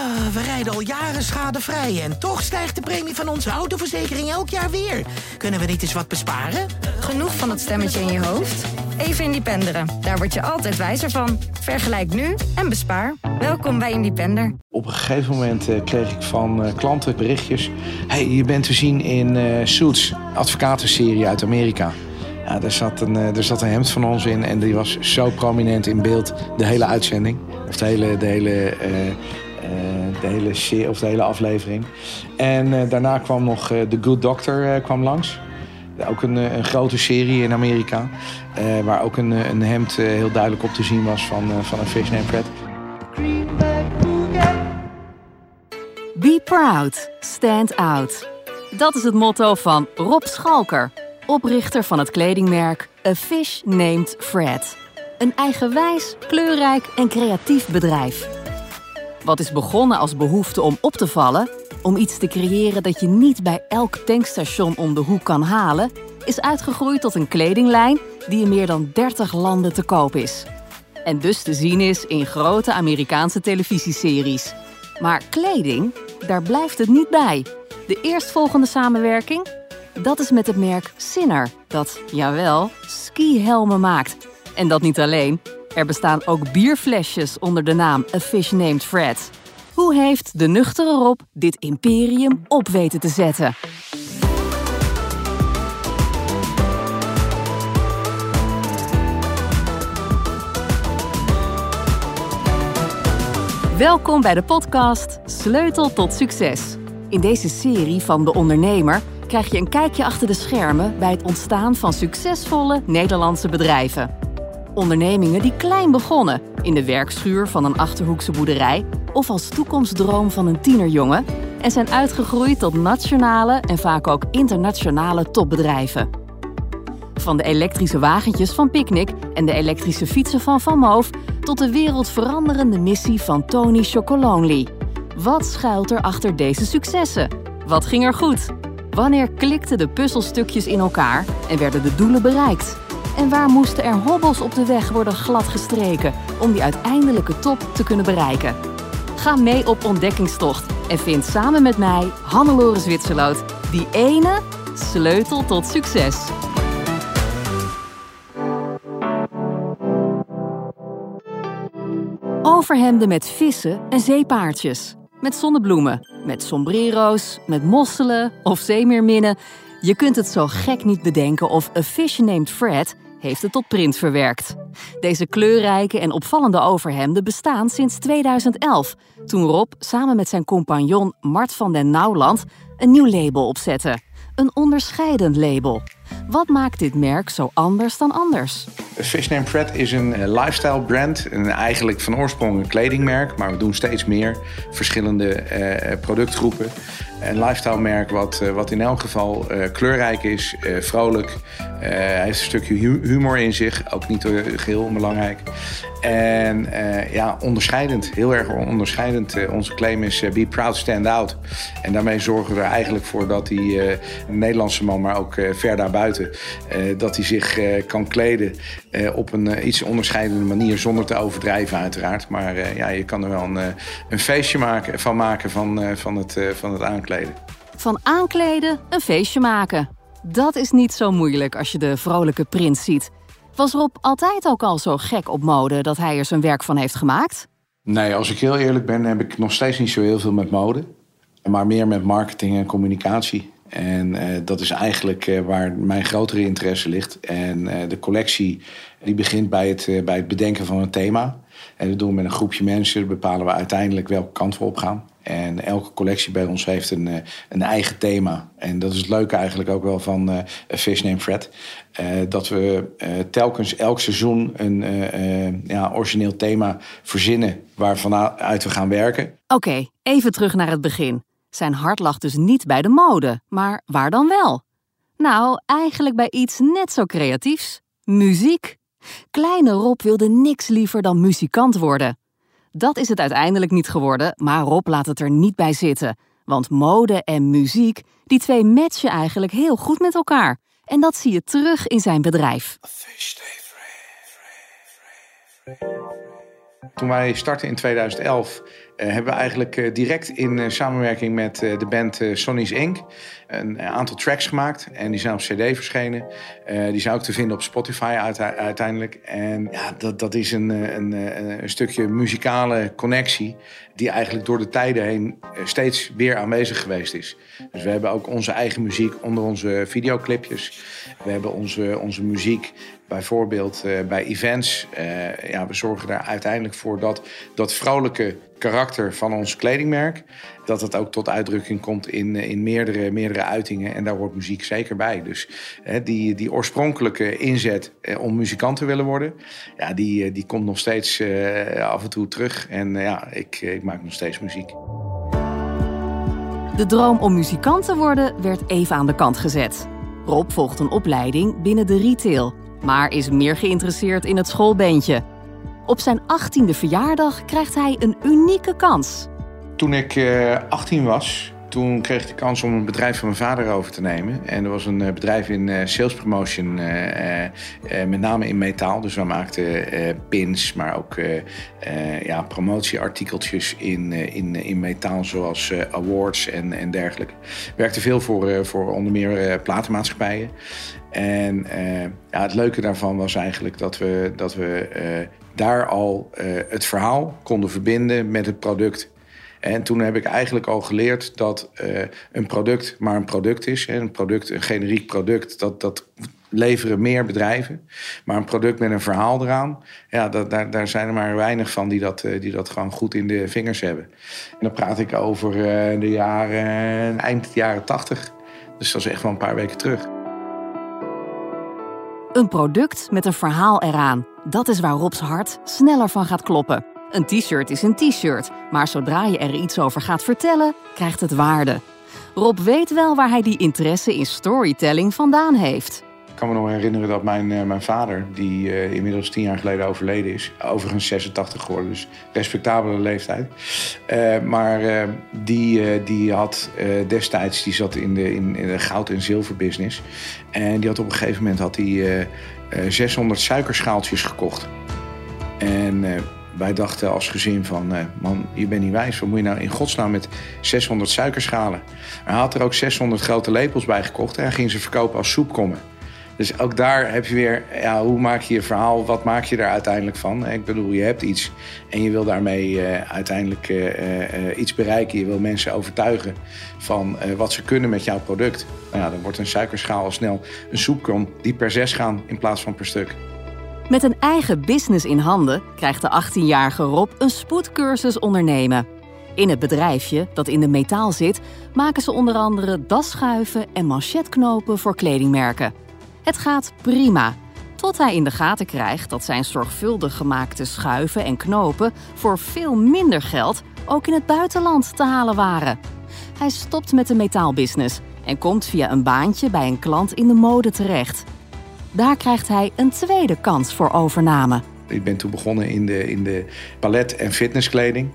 Ah, we rijden al jaren schadevrij en toch stijgt de premie van onze autoverzekering elk jaar weer. Kunnen we niet eens wat besparen? Genoeg van dat stemmetje in je hoofd? Even Independeren. Daar word je altijd wijzer van. Vergelijk nu en bespaar. Welkom bij Independer. Op een gegeven moment eh, kreeg ik van eh, klanten berichtjes. hey, je bent te zien in eh, Suits, advocatenserie uit Amerika. Ja, daar, zat een, eh, er zat een hemd van ons in en die was zo prominent in beeld de hele uitzending. Of de hele, de hele, de hele, serie, of de hele aflevering. En eh, daarna kwam nog eh, The Good Doctor eh, kwam langs. Ook een, eh, een grote serie in Amerika. eh, waar ook een, eh, een hemd eh, heel duidelijk op te zien was van, eh, van een Fish Named Fred. Be proud, stand out. Dat is het motto van Rob Schalker, oprichter van het kledingmerk A Fish Named Fred. Een eigenwijs, kleurrijk en creatief bedrijf. Wat is begonnen als behoefte om op te vallen, om iets te creëren dat je niet bij elk tankstation om de hoek kan halen, is uitgegroeid tot een kledinglijn die in meer dan 30 landen te koop is. En dus te zien is in grote Amerikaanse televisieseries. Maar kleding, daar blijft het niet bij. De eerstvolgende samenwerking? Dat is met het merk Sinner, dat, jawel, skihelmen maakt. En dat niet alleen. Er bestaan ook bierflesjes onder de naam A Fish Named Fred. Hoe heeft de nuchtere Rob dit imperium op weten te zetten? Welkom bij de podcast Sleutel tot Succes. In deze serie van De Ondernemer krijg je een kijkje achter de schermen bij het ontstaan van succesvolle Nederlandse bedrijven. Ondernemingen die klein begonnen, in de werkschuur van een achterhoekse boerderij of als toekomstdroom van een tienerjongen en zijn uitgegroeid tot nationale en vaak ook internationale topbedrijven. Van de elektrische wagentjes van Picnic en de elektrische fietsen van Van Moof tot de wereldveranderende missie van Tony Chocolonely. Wat schuilt er achter deze successen? Wat ging er goed? Wanneer klikten de puzzelstukjes in elkaar en werden de doelen bereikt? En waar moesten er hobbels op de weg worden gladgestreken om die uiteindelijke top te kunnen bereiken? Ga mee op ontdekkingstocht en vind samen met mij, Hannelore Zwitserloot, die ene sleutel tot succes. Overhemden met vissen en zeepaardjes. Met zonnebloemen, met sombrero's, met mosselen of zeemeerminnen. Je kunt het zo gek niet bedenken of A Fish Named Fred heeft het tot print verwerkt. Deze kleurrijke en opvallende overhemden bestaan sinds 2011... toen Rob samen met zijn compagnon Mart van den Nauwland een nieuw label opzette. Een onderscheidend label. Wat maakt dit merk zo anders dan anders? Fish Named Fred is een eh, lifestyle brand. En eigenlijk van oorsprong een kledingmerk. Maar we doen steeds meer verschillende eh, productgroepen. Een lifestyle merk wat, eh, wat in elk geval kleurrijk is, eh, vrolijk. Hij heeft een stukje hu- humor in zich. Ook niet eh, geheel onbelangrijk. En ja, onderscheidend. Heel erg onderscheidend. Onze claim is Be Proud, Stand Out. En daarmee zorgen we er eigenlijk voor dat die Nederlandse man, maar ook ver daarbuiten, eh, dat hij zich eh, kan kleden eh, op een iets onderscheidende manier, zonder te overdrijven uiteraard. Maar eh, ja, je kan er wel een, een feestje maken, van maken van, eh, van, het, eh, van het aankleden. Van aankleden een feestje maken. Dat is niet zo moeilijk als je de vrolijke prins ziet. Was Rob altijd ook al zo gek op mode dat hij er zijn werk van heeft gemaakt? Nee, als ik heel eerlijk ben, heb ik nog steeds niet zo heel veel met mode. Maar meer met marketing en communicatie. En eh, dat is eigenlijk eh, waar mijn grotere interesse ligt. En eh, de collectie die begint bij het, bij het bedenken van een thema. En dat doen we met een groepje mensen. bepalen we uiteindelijk welke kant we op gaan. En elke collectie bij ons heeft een, een eigen thema. En dat is het leuke eigenlijk ook wel van A Fish Named Fred. Dat we telkens elk seizoen een ja, origineel thema verzinnen... waarvanuit we gaan werken. Oké, even terug naar het begin. Zijn hart lag dus niet bij de mode, maar waar dan wel? Nou, eigenlijk bij iets net zo creatiefs: muziek. Kleine Rob wilde niks liever dan muzikant worden. Dat is het uiteindelijk niet geworden, maar Rob laat het er niet bij zitten. Want mode en muziek, die twee matchen eigenlijk heel goed met elkaar. En dat zie je terug in zijn bedrijf. Toen wij startten in 2011 hebben we eigenlijk direct in samenwerking met de band Sonny's Inc. een aantal tracks gemaakt. En die zijn op CD verschenen. die zijn ook te vinden op Spotify uiteindelijk. En ja, dat, dat is een, een, een stukje muzikale connectie die eigenlijk door de tijden heen steeds weer aanwezig geweest is. Dus we hebben ook onze eigen muziek onder onze videoclipjes. We hebben onze, onze muziek bijvoorbeeld uh, bij events. Uh, ja, we zorgen daar uiteindelijk voor dat dat vrolijke karakter van ons kledingmerk... dat het ook tot uitdrukking komt in, eh, in meerdere, meerdere uitingen. En daar hoort muziek zeker bij. Dus die, die oorspronkelijke inzet om muzikant te willen worden... Ja, die, die komt nog steeds af en toe terug. En ja, ik, ik maak nog steeds muziek. De droom om muzikant te worden werd even aan de kant gezet. Rob volgt een opleiding binnen de retail, maar is meer geïnteresseerd in het schoolbeentje. Op zijn 18e verjaardag krijgt hij een unieke kans. Toen ik 18 eh, was, toen kreeg ik de kans om een bedrijf van mijn vader over te nemen. En er was een eh, bedrijf in uh, sales promotion, met name in metaal. Dus we maakten pins, maar ook ja, promotieartikeltjes in, in, in metaal, zoals awards en, en dergelijke. Werkte veel voor, voor onder meer platenmaatschappijen. En ja, het leuke daarvan was eigenlijk dat we, dat we daar al het verhaal konden verbinden met het product. En toen heb ik eigenlijk al geleerd dat uh, een product maar een product is. Hè. Een product, een generiek product, dat, dat leveren meer bedrijven. Maar een product met een verhaal eraan, ja, dat, daar, daar zijn er maar weinig van die dat, uh, die dat gewoon goed in de vingers hebben. En dan praat ik over uh, de jaren, eind jaren tachtig. Dus dat is echt wel een paar weken terug. Een product met een verhaal eraan. Dat is waar Rob's hart sneller van gaat kloppen. Een t-shirt is een t-shirt, maar zodra je er iets over gaat vertellen, krijgt het waarde. Rob weet wel waar hij die interesse in storytelling vandaan heeft. Ik kan me nog herinneren dat mijn, uh, mijn vader, die uh, inmiddels tien jaar geleden overleden is, overigens 86 geworden, dus respectabele leeftijd. Uh, maar die, die had destijds, die zat in de, in, de goud- en zilverbusiness. En die had op een gegeven moment had hij, 600 suikerschaaltjes gekocht. En wij dachten als gezin van, uh, man, je bent niet wijs. Wat moet je nou in godsnaam met 600 suikerschalen? Hij had er ook 600 grote lepels bij gekocht en ging ze verkopen als soepkommen. Dus ook daar heb je weer, ja, hoe maak je je verhaal? Wat maak je daar uiteindelijk van? Ik bedoel, je hebt iets en je wil daarmee uh, uiteindelijk iets bereiken. Je wil mensen overtuigen van wat ze kunnen met jouw product. Nou ja, dan wordt een suikerschaal al snel een soepkom die per zes gaan in plaats van per stuk. Met een eigen business in handen krijgt de 18-jarige Rob een spoedcursus ondernemen. In het bedrijfje, dat in de metaal zit, maken ze onder andere dasschuiven en manchetknopen voor kledingmerken. Het gaat prima, tot hij in de gaten krijgt dat zijn zorgvuldig gemaakte schuiven en knopen voor veel minder geld ook in het buitenland te halen waren. Hij stopt met de metaalbusiness en komt via een baantje bij een klant in de mode terecht. Daar krijgt hij een tweede kans voor overname. Ik ben toen begonnen in de, in de palet- en fitnesskleding.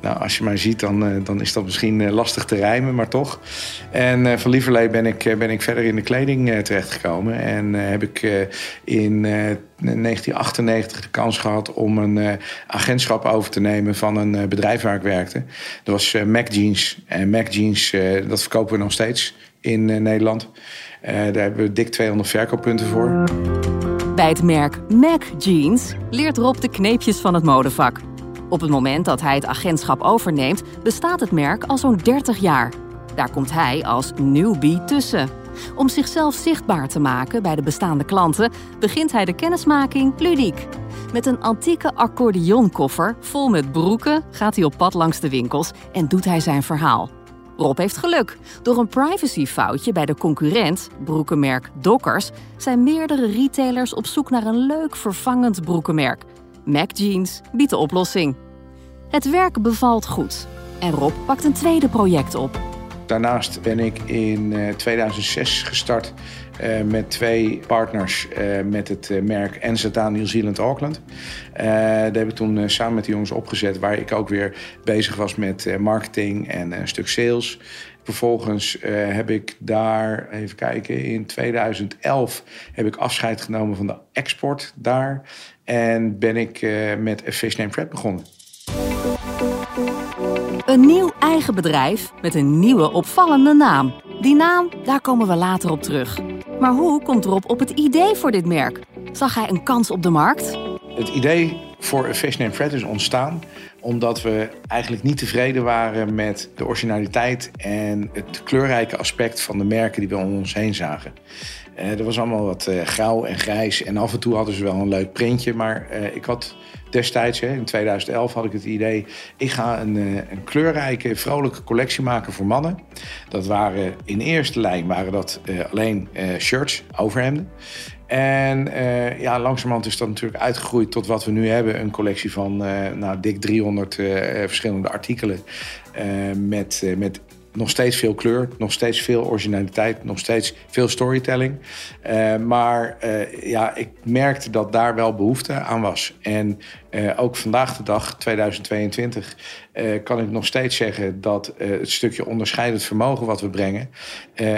Nou, als je mij ziet, dan, eh, dan is dat misschien eh, lastig te rijmen, maar toch. En uh, van lieverlee ben ik, ben ik verder in de kleding terechtgekomen. En heb ik in 1998 de kans gehad om een agentschap over te nemen van een bedrijf waar ik werkte. Dat was Mac Jeans. En Mac Jeans, dat verkopen we nog steeds in Nederland. Uh, daar hebben we dik 200 verkooppunten voor. Bij het merk Mac Jeans leert Rob de kneepjes van het modevak. Op het moment dat hij het agentschap overneemt, bestaat het merk al zo'n 30 jaar. Daar komt hij als newbie tussen. Om zichzelf zichtbaar te maken bij de bestaande klanten, begint hij de kennismaking ludiek. Met een antieke accordeonkoffer vol met broeken gaat hij op pad langs de winkels en doet hij zijn verhaal. Rob heeft geluk. Door een privacyfoutje bij de concurrent, broekenmerk Dockers, zijn meerdere retailers op zoek naar een leuk vervangend broekenmerk. Mac Jeans biedt de oplossing. Het werk bevalt goed en Rob pakt een tweede project op. Daarnaast ben ik in 2006 eh, gestart uh, met twee partners uh, met het merk NZA New Zealand Auckland. daar heb ik toen samen met de jongens opgezet, waar ik ook weer bezig was met marketing en een stuk sales. Vervolgens heb ik daar, even kijken, in 2011 heb ik afscheid genomen van de export daar. En ben ik met Fish Named Fred begonnen. Een nieuw eigen bedrijf met een nieuwe opvallende naam. Die naam, daar komen we later op terug. Maar hoe komt Rob op het idee voor dit merk? Zag hij een kans op de markt? Het idee voor Fish Named Fred is ontstaan omdat we eigenlijk niet tevreden waren met de originaliteit en het kleurrijke aspect van de merken die we om ons heen zagen. Uh, er was allemaal wat uh, grauw en grijs en af en toe hadden ze wel een leuk printje, maar uh, ik had destijds, hè, in 2011, had ik het idee... ik ga een, een, kleurrijke, vrolijke collectie maken voor mannen. Dat waren in eerste lijn waren dat alleen shirts, overhemden. En uh, ja, langzamerhand is dat natuurlijk uitgegroeid tot wat we nu hebben. Een collectie van uh, nou, dik 300 uh, verschillende artikelen. met, met nog steeds veel kleur, nog steeds veel originaliteit, nog steeds veel storytelling. maar ja, ik merkte dat daar wel behoefte aan was. En ook vandaag de dag, 2022, kan ik nog steeds zeggen dat het stukje onderscheidend vermogen wat we brengen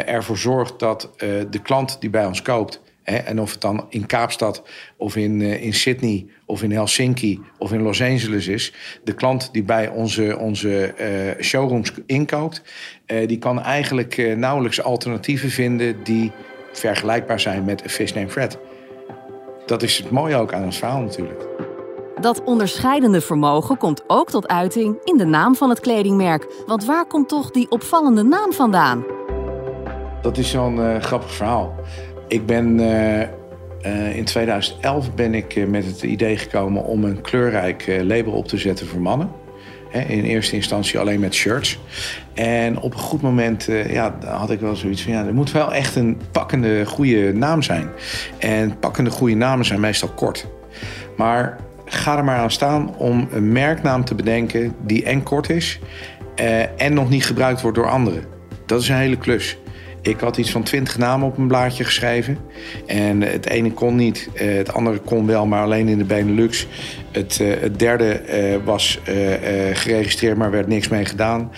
ervoor zorgt dat de klant die bij ons koopt en of het dan in Kaapstad of in, eh, in Sydney of in Helsinki of in Los Angeles is. De klant die bij onze, onze uh, showrooms inkoopt, uh, die kan eigenlijk nauwelijks alternatieven vinden die vergelijkbaar zijn met Fish Name Fred. Dat is het mooie ook aan ons verhaal natuurlijk. Dat onderscheidende vermogen komt ook tot uiting in de naam van het kledingmerk. Want waar komt toch die opvallende naam vandaan? Dat is zo'n grappig verhaal. Ik ben uh, in 2011 ben ik uh, met het idee gekomen om een kleurrijk label op te zetten voor mannen. in eerste instantie alleen met shirts. En op een goed moment ja, had ik wel zoiets van... ja, er moet wel echt een pakkende goede naam zijn. En pakkende goede namen zijn meestal kort. Maar ga er maar aan staan om een merknaam te bedenken die en kort is... en nog niet gebruikt wordt door anderen. Dat is een hele klus. Ik had iets van twintig namen op een blaadje geschreven. En het ene kon niet, eh, het andere kon wel, maar alleen in de Benelux. Het, eh, het derde eh, was geregistreerd, maar werd niks mee gedaan.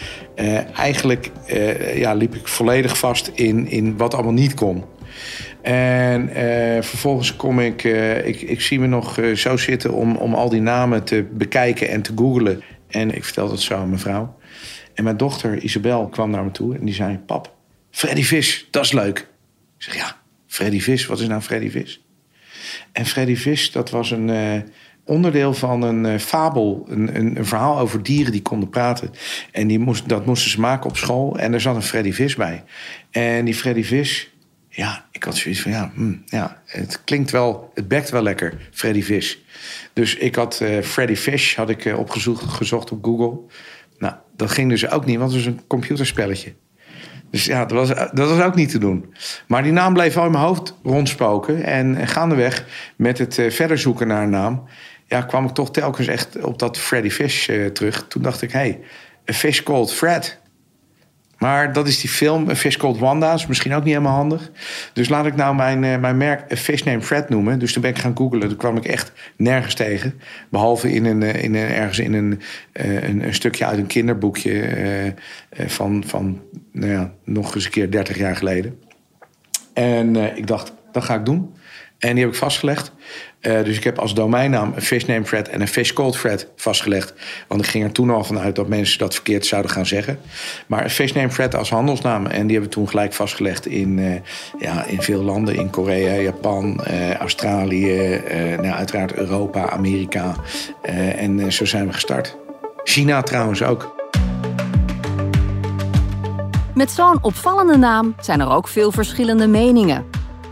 eigenlijk ja, liep ik volledig vast in, in wat allemaal niet kon. En vervolgens kom ik, ik, ik zie me nog zo zitten om, om al die namen te bekijken en te googlen. En ik vertelde het zo aan mijn vrouw. En mijn dochter Isabel kwam naar me toe en die zei: Pap, Freddy Vis, dat is leuk. Ik zeg, ja, Freddy Vis, wat is nou Freddy Vis? En Freddy Vis, dat was een uh, onderdeel van een uh, fabel. Een, een, een, verhaal over dieren die konden praten. En die moest, dat moesten ze maken op school. En er zat een Freddy Vis bij. En die Freddy Vis, ja, ik had zoiets van, ja, hm, ja het klinkt wel, het bekt wel lekker, Freddy Vis. Dus ik had uh, Freddy Fish had ik, opgezocht gezocht op Google. Nou, dat ging dus ook niet, want het was een computerspelletje. Dus ja, dat was, dat was ook niet te doen. Maar die naam bleef wel in mijn hoofd rondspoken. En, gaandeweg met het uh, verder zoeken naar een naam... Ja, kwam ik toch telkens echt op dat Freddy Fish uh, terug. Toen dacht ik, hey, a fish called Fred. Maar dat is die film, Fish Called Wanda. is misschien ook niet helemaal handig. Dus laat ik nou mijn, uh, mijn merk A Fish Named Fred noemen. Dus toen ben ik gaan googlen. Toen kwam ik echt nergens tegen. Behalve in een, in een, ergens in een, een, een, stukje uit een kinderboekje... van, van nou ja, nog eens een keer 30 jaar geleden. En ik dacht, dat ga ik doen. En die heb ik vastgelegd. Uh, dus ik heb als domeinnaam een fish name thread en een fish cold thread vastgelegd. Want ik ging er toen al vanuit dat mensen dat verkeerd zouden gaan zeggen. Maar een fish name thread als handelsnaam. En die hebben we toen gelijk vastgelegd in, uh, ja, in veel landen. In Korea, Japan, uh, Australië, nou, uiteraard Europa, Amerika. en zo zijn we gestart. China trouwens ook. Met zo'n opvallende naam zijn er ook veel verschillende meningen.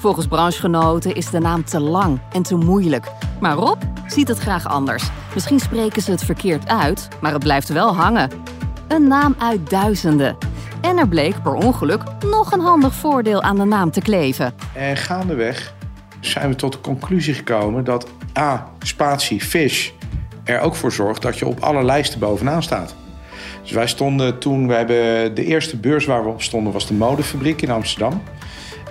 Volgens branchegenoten is de naam te lang en te moeilijk. Maar Rob ziet het graag anders. Misschien spreken ze het verkeerd uit, maar het blijft wel hangen. Een naam uit duizenden. En er bleek per ongeluk nog een handig voordeel aan de naam te kleven. En gaandeweg zijn we tot de conclusie gekomen dat A, spatie, fish er ook voor zorgt dat je op alle lijsten bovenaan staat. Dus wij stonden toen, we hebben de eerste beurs waar we op stonden was de modefabriek in Amsterdam.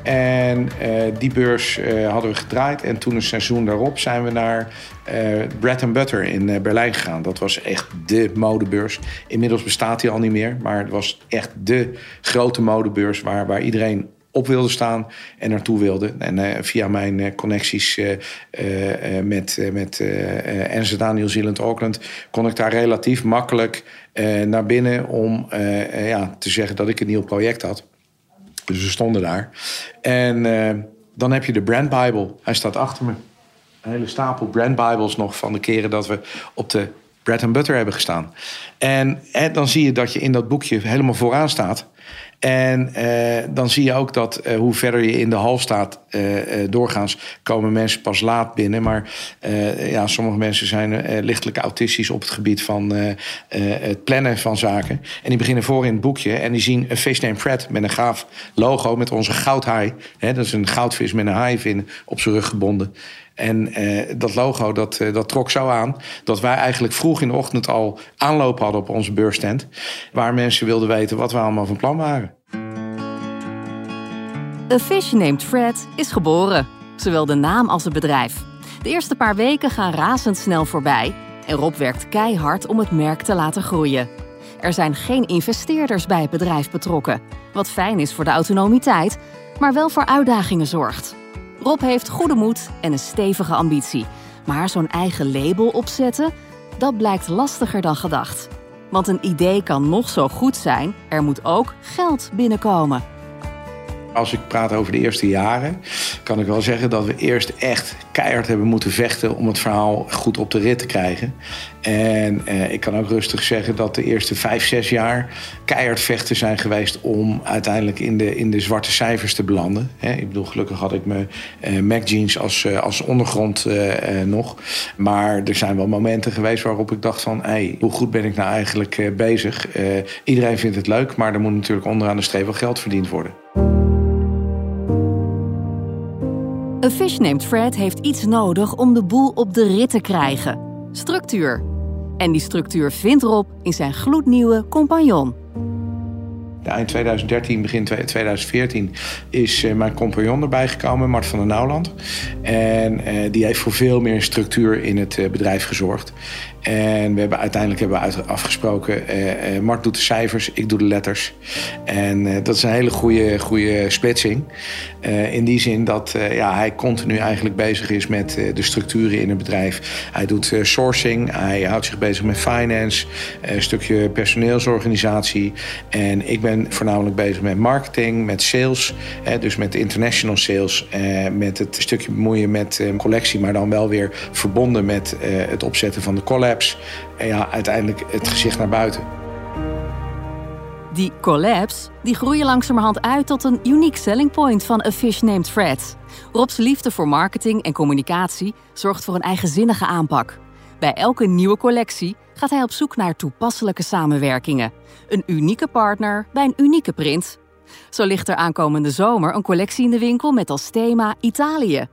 En uh, die beurs uh, hadden we gedraaid. En toen een seizoen daarop zijn we naar uh, Bread Butter in Berlijn gegaan. Dat was echt de modebeurs. Inmiddels bestaat die al niet meer. Maar het was echt de grote modebeurs waar, iedereen op wilde staan en naartoe wilde. En via mijn connecties met, met Amsterdam, New Zealand, Auckland... kon ik daar relatief makkelijk naar binnen om ja, te zeggen dat ik een nieuw project had. Dus we stonden daar. En dan heb je de Brand Bible. Hij staat achter me. Een hele stapel Brand Bibles nog van de keren dat we op de bread and butter hebben gestaan. En, en dan zie je dat je in dat boekje helemaal vooraan staat. En eh, dan zie je ook dat eh, hoe verder je in de hal staat, eh, doorgaans komen mensen pas laat binnen. Maar ja, sommige mensen zijn lichtelijk autistisch op het gebied van het plannen van zaken. En die beginnen voor in het boekje en die zien een Fish Name Fred met een gaaf logo met onze goudhaai. Hè, dat is een goudvis met een haaievin op zijn rug gebonden. En eh, dat logo dat, eh, dat trok zo aan dat wij eigenlijk vroeg in de ochtend al aanloop hadden op onze beursstand. Waar mensen wilden weten wat we allemaal van plan waren. A Fish Named Fred is geboren, zowel de naam als het bedrijf. De eerste paar weken gaan razendsnel voorbij en Rob werkt keihard om het merk te laten groeien. Er zijn geen investeerders bij het bedrijf betrokken, wat fijn is voor de autonomiteit, maar wel voor uitdagingen zorgt. Rob heeft goede moed en een stevige ambitie. Maar zo'n eigen label opzetten, dat blijkt lastiger dan gedacht. Want een idee kan nog zo goed zijn, er moet ook geld binnenkomen. Als ik praat over de eerste jaren, kan ik wel zeggen dat we eerst echt keihard hebben moeten vechten om het verhaal goed op de rit te krijgen. En eh, ik kan ook rustig zeggen dat de eerste vijf, zes jaar keihard vechten zijn geweest om uiteindelijk in de, in de zwarte cijfers te belanden. ik bedoel, gelukkig had ik mijn uh, Mac Jeans als, uh, als ondergrond uh, nog. Maar er zijn wel momenten geweest waarop ik dacht van, hey, hoe goed ben ik nou eigenlijk bezig? iedereen vindt het leuk, maar er moet natuurlijk onderaan de streep wel geld verdiend worden. A Fish Named Fred heeft iets nodig om de boel op de rit te krijgen. Structuur. En die structuur vindt Rob in zijn gloednieuwe compagnon. Eind 2013, begin 2014 is uh, mijn compagnon erbij gekomen, Mart van der Nauwland. En uh, die heeft voor veel meer structuur in het uh, bedrijf gezorgd. En we hebben, uiteindelijk hebben we afgesproken, Mart doet de cijfers, ik doe de letters. En dat is een hele goede, goede splitsing. in die zin dat ja, hij continu eigenlijk bezig is met de structuren in het bedrijf. Hij doet sourcing, hij houdt zich bezig met finance, een stukje personeelsorganisatie. En ik ben voornamelijk bezig met marketing, met sales, dus met international sales. met het stukje bemoeien met collectie, maar dan wel weer verbonden met het opzetten van de collab en ja, uiteindelijk het gezicht naar buiten. Die collabs die groeien langzamerhand uit tot een uniek selling point van A Fish Named Fred. Rob's liefde voor marketing en communicatie zorgt voor een eigenzinnige aanpak. Bij elke nieuwe collectie gaat hij op zoek naar toepasselijke samenwerkingen. Een unieke partner bij een unieke print. Zo ligt er aankomende zomer een collectie in de winkel met als thema Italië.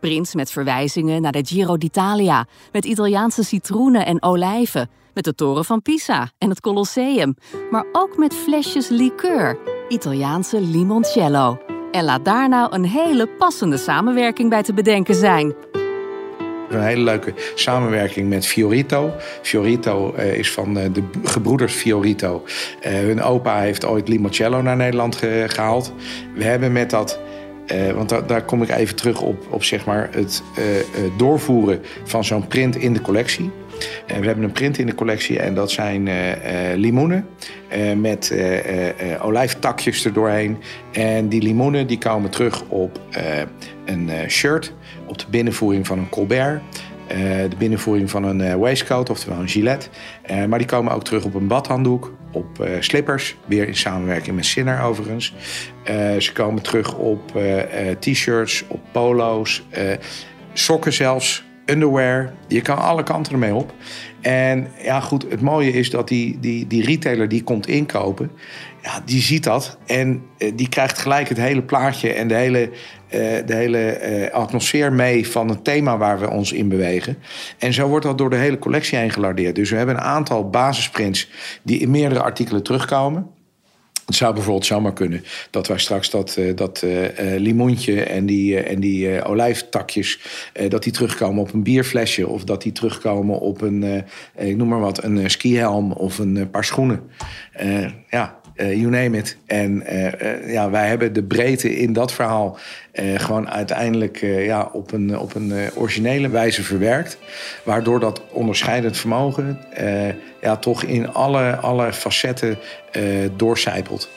Prints met verwijzingen naar de Giro d'Italia, met Italiaanse citroenen en olijven, met de toren van Pisa en het Colosseum, maar ook met flesjes liqueur, Italiaanse limoncello. En laat daar nou een hele passende samenwerking bij te bedenken zijn. Een hele leuke samenwerking met Fiorito. Fiorito uh, is van uh, de gebroeders Fiorito. Uh, hun opa heeft ooit limoncello naar Nederland ge gehaald. We hebben met dat want da daar kom ik even terug op, op zeg maar het doorvoeren van zo'n print in de collectie. We hebben een print in de collectie en dat zijn limoenen met olijftakjes erdoorheen. En die limoenen die komen terug op een shirt, op de binnenvoering van een Colbert. de binnenvoering van een waistcoat, oftewel een gilet. maar die komen ook terug op een badhanddoek, op uh, slippers, weer in samenwerking met Sinner overigens. Uh, ze komen terug op uh, t-shirts, op polo's, sokken zelfs, underwear. Je kan alle kanten ermee op. En ja, goed, het mooie is dat die, die, die retailer die komt inkopen, ja, die ziet dat en die krijgt gelijk het hele plaatje en de hele eh, de hele eh, atmosfeer mee van het thema waar we ons in bewegen. En zo wordt dat door de hele collectie heen gelardeerd. Dus we hebben een aantal basisprints die in meerdere artikelen terugkomen. Het zou bijvoorbeeld zomaar kunnen dat wij straks dat, uh, dat uh, limoentje en die, en die olijftakjes... dat die terugkomen op een bierflesje... of dat die terugkomen op een, ik noem maar wat, een skihelm of een paar schoenen. ja, you name it. En ja, wij hebben de breedte in dat verhaal gewoon uiteindelijk ja, op een, op een originele wijze verwerkt. Waardoor dat onderscheidend vermogen ja, toch in alle, alle facetten doorcijpelt.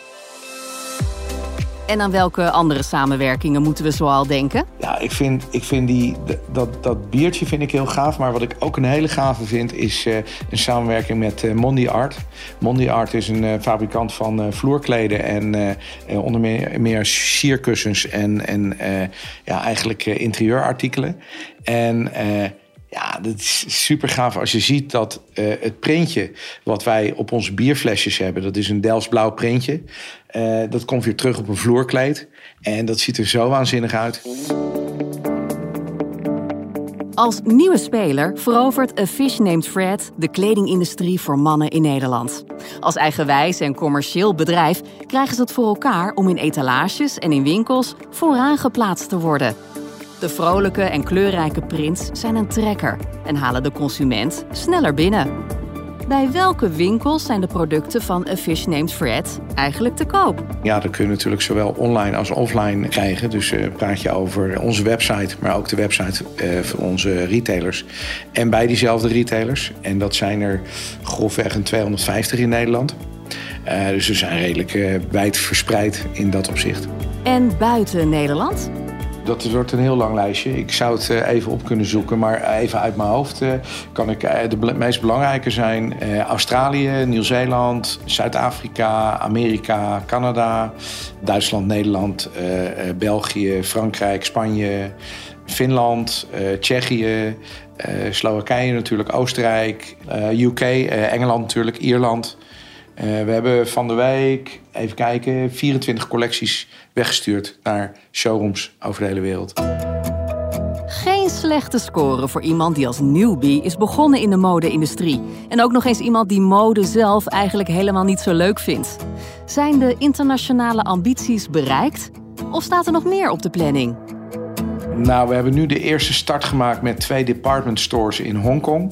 En aan welke andere samenwerkingen moeten we zoal denken? Ja, ik vind, ik vind die, dat, dat biertje vind ik heel gaaf. Maar wat ik ook een hele gave vind, is uh, een samenwerking met uh, Mondi Art. Mondi Art is een uh, fabrikant van vloerkleden en onder meer, meer sierkussens en, en ja, eigenlijk interieurartikelen. En ja, dat is super gaaf als je ziet dat uh, het printje wat wij op onze bierflesjes hebben, dat is een Delftsblauw printje. Uh, dat komt weer terug op een vloerkleed. En dat ziet er zo waanzinnig uit. Als nieuwe speler verovert A Fish Named Fred de kledingindustrie voor mannen in Nederland. Als eigenwijs en commercieel bedrijf krijgen ze het voor elkaar om in etalages en in winkels vooraan geplaatst te worden. De vrolijke en kleurrijke prints zijn een trekker en halen de consument sneller binnen. Bij welke winkels zijn de producten van A Fish Named Fred eigenlijk te koop? Ja, dat kun je natuurlijk zowel online als offline krijgen. Dus uh, praat je over onze website, maar ook de website uh, van onze retailers. En bij diezelfde retailers. En dat zijn er grofweg een 250 in Nederland. Uh, dus ze zijn redelijk wijd verspreid in dat opzicht. En buiten Nederland? Dat wordt een heel lang lijstje. Ik zou het eh, even op kunnen zoeken, maar even uit mijn hoofd eh, kan ik eh, de meest belangrijke zijn Australië, Nieuw-Zeeland, Zuid-Afrika, Amerika, Canada, Duitsland, Nederland, België, Frankrijk, Spanje, Finland, Tsjechië, Slowakije natuurlijk, Oostenrijk, UK, Engeland natuurlijk, Ierland. Uh, we hebben van de week, even kijken, 24 collecties weggestuurd naar showrooms over de hele wereld. Geen slechte score voor iemand die als newbie is begonnen in de mode-industrie. En ook nog eens iemand die mode zelf eigenlijk helemaal niet zo leuk vindt. Zijn de internationale ambities bereikt? Of staat er nog meer op de planning? Nou, we hebben nu de eerste start gemaakt met twee department stores in Hongkong.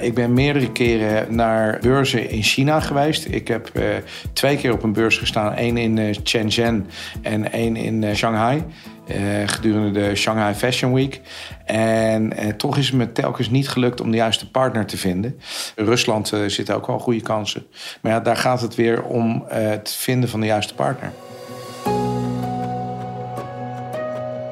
Ik ben meerdere keren naar beurzen in China geweest. Ik heb uh, twee keer op een beurs gestaan. één in uh, Shenzhen en één in uh, Shanghai. gedurende de Shanghai Fashion Week. En toch is het me telkens niet gelukt om de juiste partner te vinden. Rusland zitten ook wel goede kansen. Maar ja, daar gaat het weer om het vinden van de juiste partner.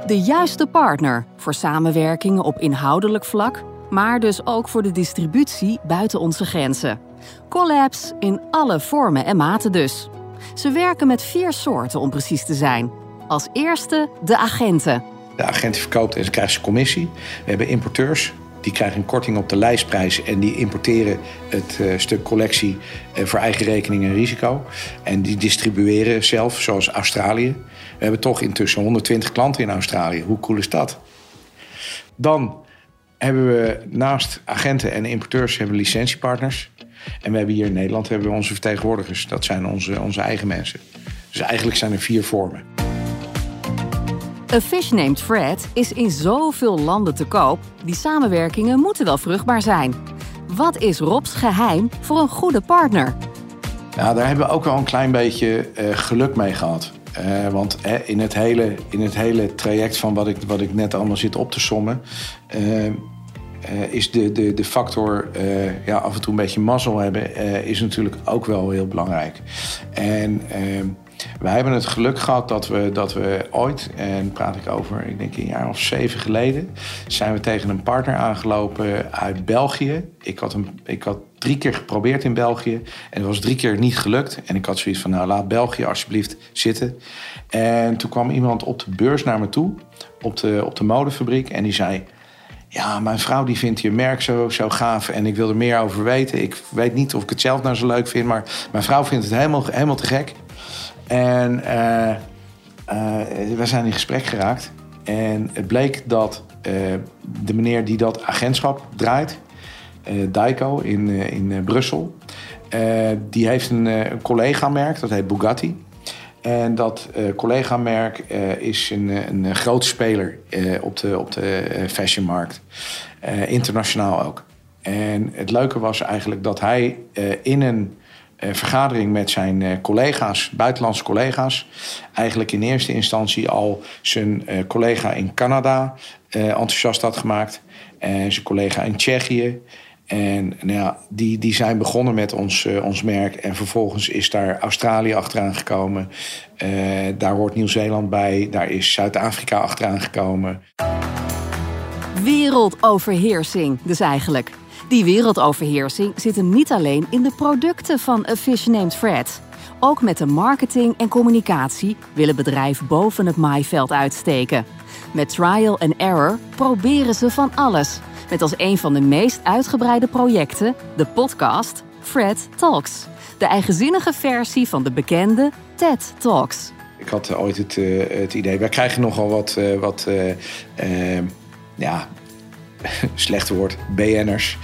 De juiste partner voor samenwerkingen op inhoudelijk vlak, maar dus ook voor de distributie buiten onze grenzen. Collabs in alle vormen en maten dus. Ze werken met vier soorten om precies te zijn. Als eerste de agenten. De agent verkoopt en ze krijgt zijn commissie. We hebben importeurs. Die krijgen een korting op de lijstprijs en die importeren het uh, stuk collectie uh, voor eigen rekening en risico. En die distribueren zelf, zoals Australië. We hebben toch intussen 120 klanten in Australië. Hoe cool is dat? Dan hebben we naast agenten en importeurs hebben we licentiepartners. En we hebben hier in Nederland hebben we onze vertegenwoordigers. Dat zijn onze, onze eigen mensen. Dus eigenlijk zijn er vier vormen. A Fish Named Fred is in zoveel landen te koop. Die samenwerkingen moeten wel vruchtbaar zijn. Wat is Rob's geheim voor een goede partner? Nou, daar hebben we ook wel een klein beetje uh, geluk mee gehad. Uh, want in, het hele, in het hele traject van wat ik, wat ik net allemaal zit op te sommen... Uh, is de, de, de factor ja, af en toe een beetje mazzel hebben... is natuurlijk ook wel heel belangrijk. En wij hebben het geluk gehad dat we, dat we ooit, en praat ik over, ik denk een jaar of zeven geleden, zijn we tegen een partner aangelopen uit België. Ik had, een, ik had drie keer geprobeerd in België en het was drie keer niet gelukt. En ik had zoiets van, nou laat België alsjeblieft zitten. En toen kwam iemand op de beurs naar me toe, op de, op de modefabriek, en die zei... Ja, mijn vrouw die vindt je merk zo, zo gaaf en ik wil er meer over weten. Ik weet niet of ik het zelf nou zo leuk vind, maar mijn vrouw vindt het helemaal, helemaal te gek. En uh, we zijn in gesprek geraakt. En het bleek dat uh, de meneer die dat agentschap draait, Daiko in, in Brussel, die heeft een, een collega-merk, dat heet Bugatti. En dat collega-merk is een, een grote speler op de, op de fashionmarkt. internationaal ook. En het leuke was eigenlijk dat hij in een vergadering met zijn collega's, buitenlandse collega's. Eigenlijk in eerste instantie al zijn collega in Canada enthousiast had gemaakt. En zijn collega in Tsjechië. En nou ja, die, die zijn begonnen met ons, uh, ons merk. En vervolgens is daar Australië achteraan gekomen. Uh, daar hoort Nieuw-Zeeland bij. Daar is Zuid-Afrika achteraan gekomen. Wereldoverheersing dus eigenlijk. Die wereldoverheersing zit hem niet alleen in de producten van A Fish Named Fred. Ook met de marketing en communicatie willen bedrijven boven het maaiveld uitsteken. Met trial and error proberen ze van alles. Met als een van de meest uitgebreide projecten de podcast Fred Talks. De eigenzinnige versie van de bekende TED Talks. Ik had ooit het, uh, het idee, wij krijgen nogal wat, uh, wat uh, ja, slecht woord, BN'ers.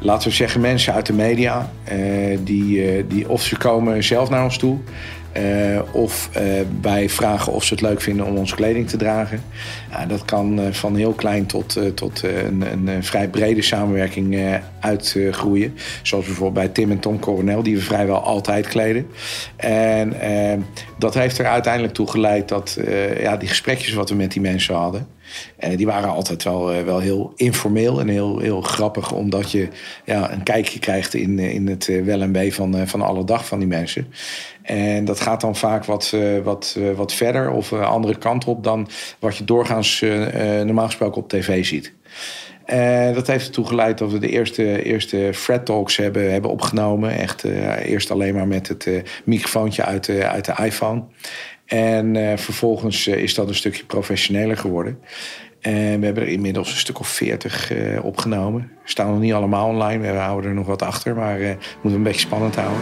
laten we zeggen mensen uit de media. die, die of ze komen zelf naar ons toe. Uh, of uh, wij vragen of ze het leuk vinden om onze kleding te dragen. Uh, dat kan van heel klein tot, tot een, een, vrij brede samenwerking uitgroeien. Zoals bijvoorbeeld bij Tim en Tom Coronel, die we vrijwel altijd kleden. En dat heeft er uiteindelijk toe geleid dat ja, die gesprekjes wat we met die mensen hadden. Die waren altijd wel, wel heel informeel en heel, heel grappig, omdat je ja, een kijkje krijgt in, in het wel en wee van, van alle dag van die mensen. En dat gaat dan vaak wat, wat, wat verder of andere kant op dan wat je doorgaans normaal gesproken op tv ziet. En dat heeft ertoe geleid dat we de eerste, eerste Fred Talks hebben, hebben opgenomen. Echt eerst alleen maar met het microfoontje uit uit de iPhone. En vervolgens is dat een stukje professioneler geworden. En we hebben er inmiddels een stuk of veertig opgenomen. Staan nog niet allemaal online, we houden er nog wat achter, maar uh, moeten een beetje spannend houden.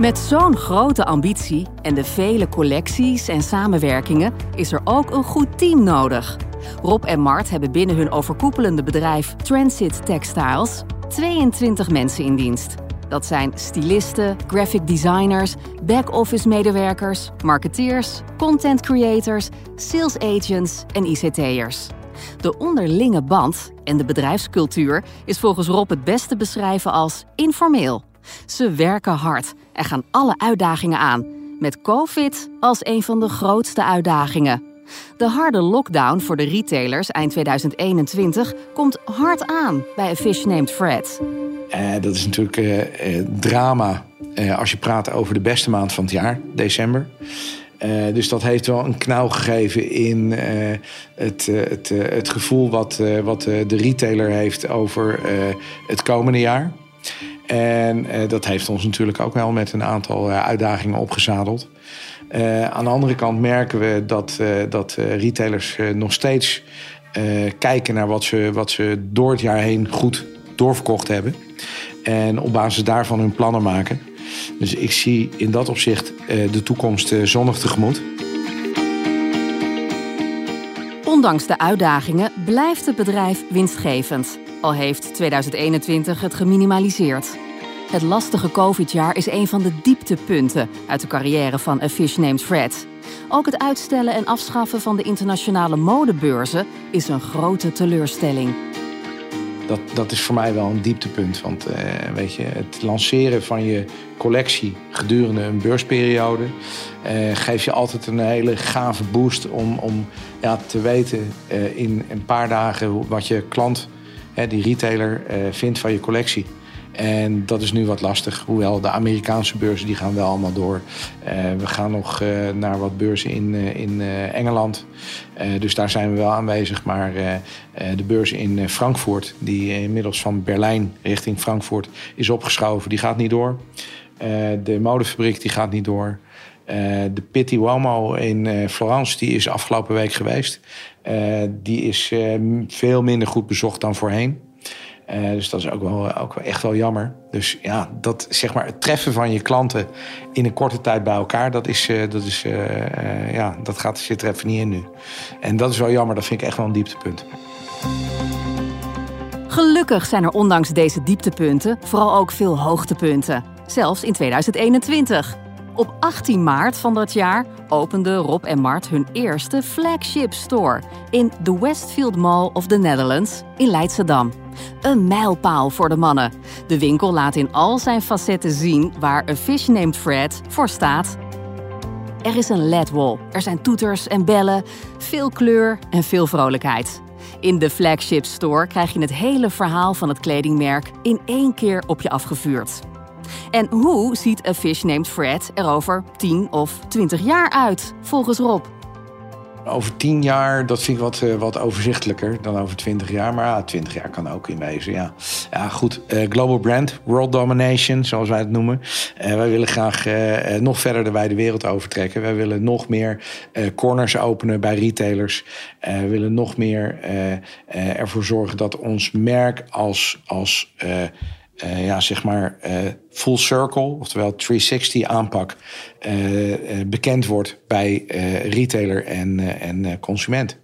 Met zo'n grote ambitie en de vele collecties en samenwerkingen is er ook een goed team nodig. Rob en Mart hebben binnen hun overkoepelende bedrijf Transit Textiles 22 mensen in dienst. Dat zijn stylisten, graphic designers, back-office medewerkers, marketeers, content creators, sales agents en ICT'ers. De onderlinge band en de bedrijfscultuur is volgens Rob het beste beschrijven als informeel. Ze werken hard en gaan alle uitdagingen aan. Met COVID als een van de grootste uitdagingen. De harde lockdown voor de retailers eind 2021 komt hard aan bij A Fish Named Fred. Uh, dat is natuurlijk uh, drama als je praat over de beste maand van het jaar, december. dus dat heeft wel een knauw gegeven in het, het, het gevoel wat, wat de retailer heeft over het komende jaar. En dat heeft ons natuurlijk ook wel met een aantal uitdagingen opgezadeld. Uh, aan de andere kant merken we dat, dat retailers nog steeds kijken naar wat ze, wat ze door het jaar heen goed doorverkocht hebben. En op basis daarvan hun plannen maken. Dus ik zie in dat opzicht de toekomst zonnig tegemoet. Ondanks de uitdagingen blijft het bedrijf winstgevend al heeft 2021 het geminimaliseerd. Het lastige COVID-jaar is een van de dieptepunten uit de carrière van A Fish Named Fred. Ook het uitstellen en afschaffen van de internationale modebeurzen is een grote teleurstelling. Dat, dat is voor mij wel een dieptepunt. Want uh, weet je, het lanceren van je collectie gedurende een beursperiode uh, geeft je altijd een hele gave boost om, om ja, te weten uh, in een paar dagen wat je klant die retailer vindt van je collectie. En dat is nu wat lastig. Hoewel de Amerikaanse beurzen die gaan wel allemaal door. Uh, we gaan nog uh, naar wat beurzen in, in Engeland. dus daar zijn we wel aanwezig. Maar de beurs in Frankfurt, die inmiddels van Berlijn richting Frankfurt is opgeschoven, die gaat niet door. de modefabriek die gaat niet door. de Pitti Uomo in Florence die is afgelopen week geweest. Die is veel minder goed bezocht dan voorheen. Uh, dus dat is ook wel, ook echt wel jammer. Dus ja, dat, zeg maar, het treffen van je klanten in een korte tijd bij elkaar, dat, is, dat, is, ja, dat gaat, zit er even niet in nu. En dat is wel jammer, dat vind ik echt wel een dieptepunt. Gelukkig zijn er ondanks deze dieptepunten vooral ook veel hoogtepunten. Zelfs in 2021. Op 18 maart van dat jaar openden Rob en Mart hun eerste flagship store in de Westfield Mall of the Netherlands in Leidschendam. Een mijlpaal voor de mannen. De winkel laat in al zijn facetten zien waar A Fish Named Fred voor staat. Er is een LED-wall, er zijn toeters en bellen, veel kleur en veel vrolijkheid. In de flagship store krijg je het hele verhaal van het kledingmerk in één keer op je afgevuurd. En hoe ziet A Fish Named Fred er over 10 of 20 jaar uit, volgens Rob? Over tien jaar, dat vind ik wat, eh, wat overzichtelijker dan over twintig jaar. Maar ja, twintig jaar kan ook in wezen, ja. Ja, goed. eh, global brand, world domination, zoals wij het noemen. Eh, wij willen graag nog verder de wijde wereld overtrekken. Wij willen nog meer corners openen bij retailers. We willen nog meer ervoor zorgen dat ons merk als... als eh, ja, zeg maar eh, full circle, oftewel 360 aanpak, eh, bekend wordt bij retailer en, en consument.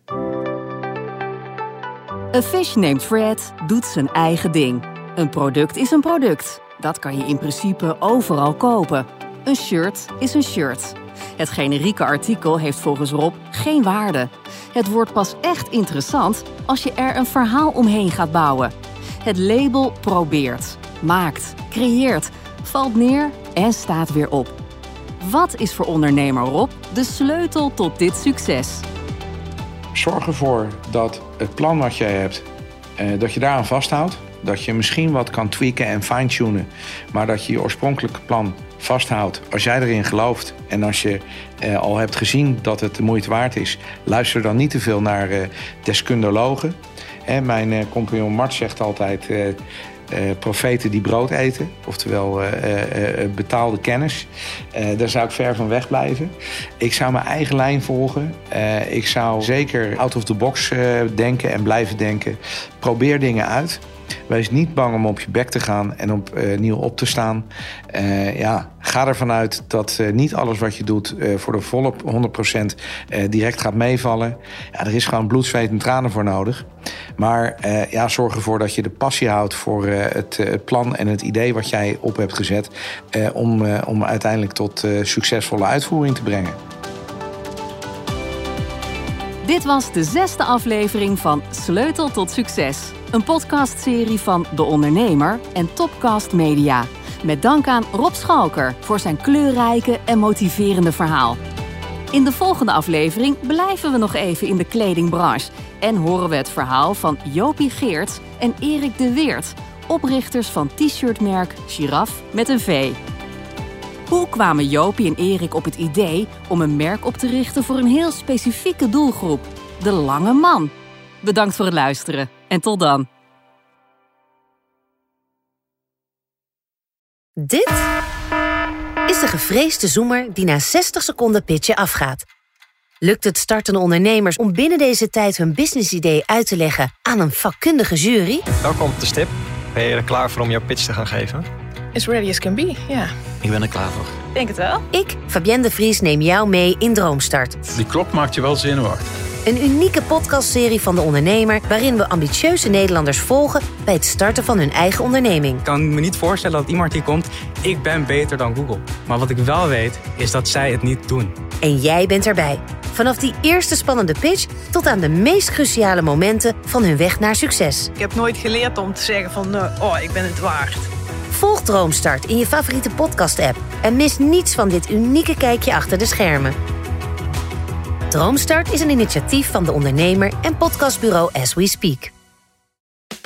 A Fish Named Fred doet zijn eigen ding. Een product is een product. Dat kan je in principe overal kopen. Een shirt is een shirt. Het generieke artikel heeft volgens Rob geen waarde. Het wordt pas echt interessant als je er een verhaal omheen gaat bouwen. Het label probeert, maakt, creëert, valt neer en staat weer op. Wat is voor ondernemer Rob de sleutel tot dit succes? Zorg ervoor dat het plan wat jij hebt, eh, dat je daaraan vasthoudt. Dat je misschien wat kan tweaken en fine-tunen. Maar dat je je oorspronkelijke plan vasthoudt. Als jij erin gelooft en als je eh, al hebt gezien dat het de moeite waard is... luister dan niet te veel naar eh, deskundologen. Hè, mijn eh, compagnon Mart zegt altijd... eh, profeten die brood eten, oftewel eh, eh, betaalde kennis. Daar zou ik ver van weg blijven. Ik zou mijn eigen lijn volgen. Ik zou zeker out of the box denken en blijven denken. Probeer dingen uit. Wees niet bang om op je bek te gaan en op, eh, nieuw op te staan. Ja, ga ervan uit dat niet alles wat je doet voor de volle 100% eh, direct gaat meevallen. Ja, er is gewoon bloed, zweet en tranen voor nodig. Maar eh, ja, zorg ervoor dat je de passie houdt voor eh, het, eh, het plan en het idee wat jij op hebt gezet. om, om uiteindelijk tot succesvolle uitvoering te brengen. Dit was de zesde aflevering van Sleutel tot Succes. Een podcastserie van De Ondernemer en Topcast Media. Met dank aan Rob Schalker voor zijn kleurrijke en motiverende verhaal. In de volgende aflevering blijven we nog even in de kledingbranche... en horen we het verhaal van Jopie Geerts en Erik de Weert... oprichters van t-shirtmerk Giraf met een V. Hoe kwamen Jopie en Erik op het idee om een merk op te richten voor een heel specifieke doelgroep? De lange man. Bedankt voor het luisteren en tot dan. Dit is de gevreesde zoemer die na 60 seconden pitchen afgaat. Lukt het startende ondernemers om binnen deze tijd hun businessidee uit te leggen aan een vakkundige jury? Welkom op de stip. Ben je er klaar voor om jouw pitch te gaan geven? As ready as can be, ja. Ik ben er klaar voor. Denk het wel. Ik, Fabienne de Vries, neem jou mee in Droomstart. Die klok maakt je wel zenuwachtig. Een unieke podcastserie van de ondernemer waarin we ambitieuze Nederlanders volgen bij het starten van hun eigen onderneming. Ik kan me niet voorstellen dat iemand hier komt, ik ben beter dan Google. Maar wat ik wel weet, is dat zij het niet doen. En jij bent erbij. Vanaf die eerste spannende pitch tot aan de meest cruciale momenten van hun weg naar succes. Ik heb nooit geleerd om te zeggen van, eh, oh, ik ben het waard. Volg Droomstart in je favoriete podcast-app en mis niets van dit unieke kijkje achter de schermen. Droomstart is een initiatief van de ondernemer en podcastbureau As We Speak.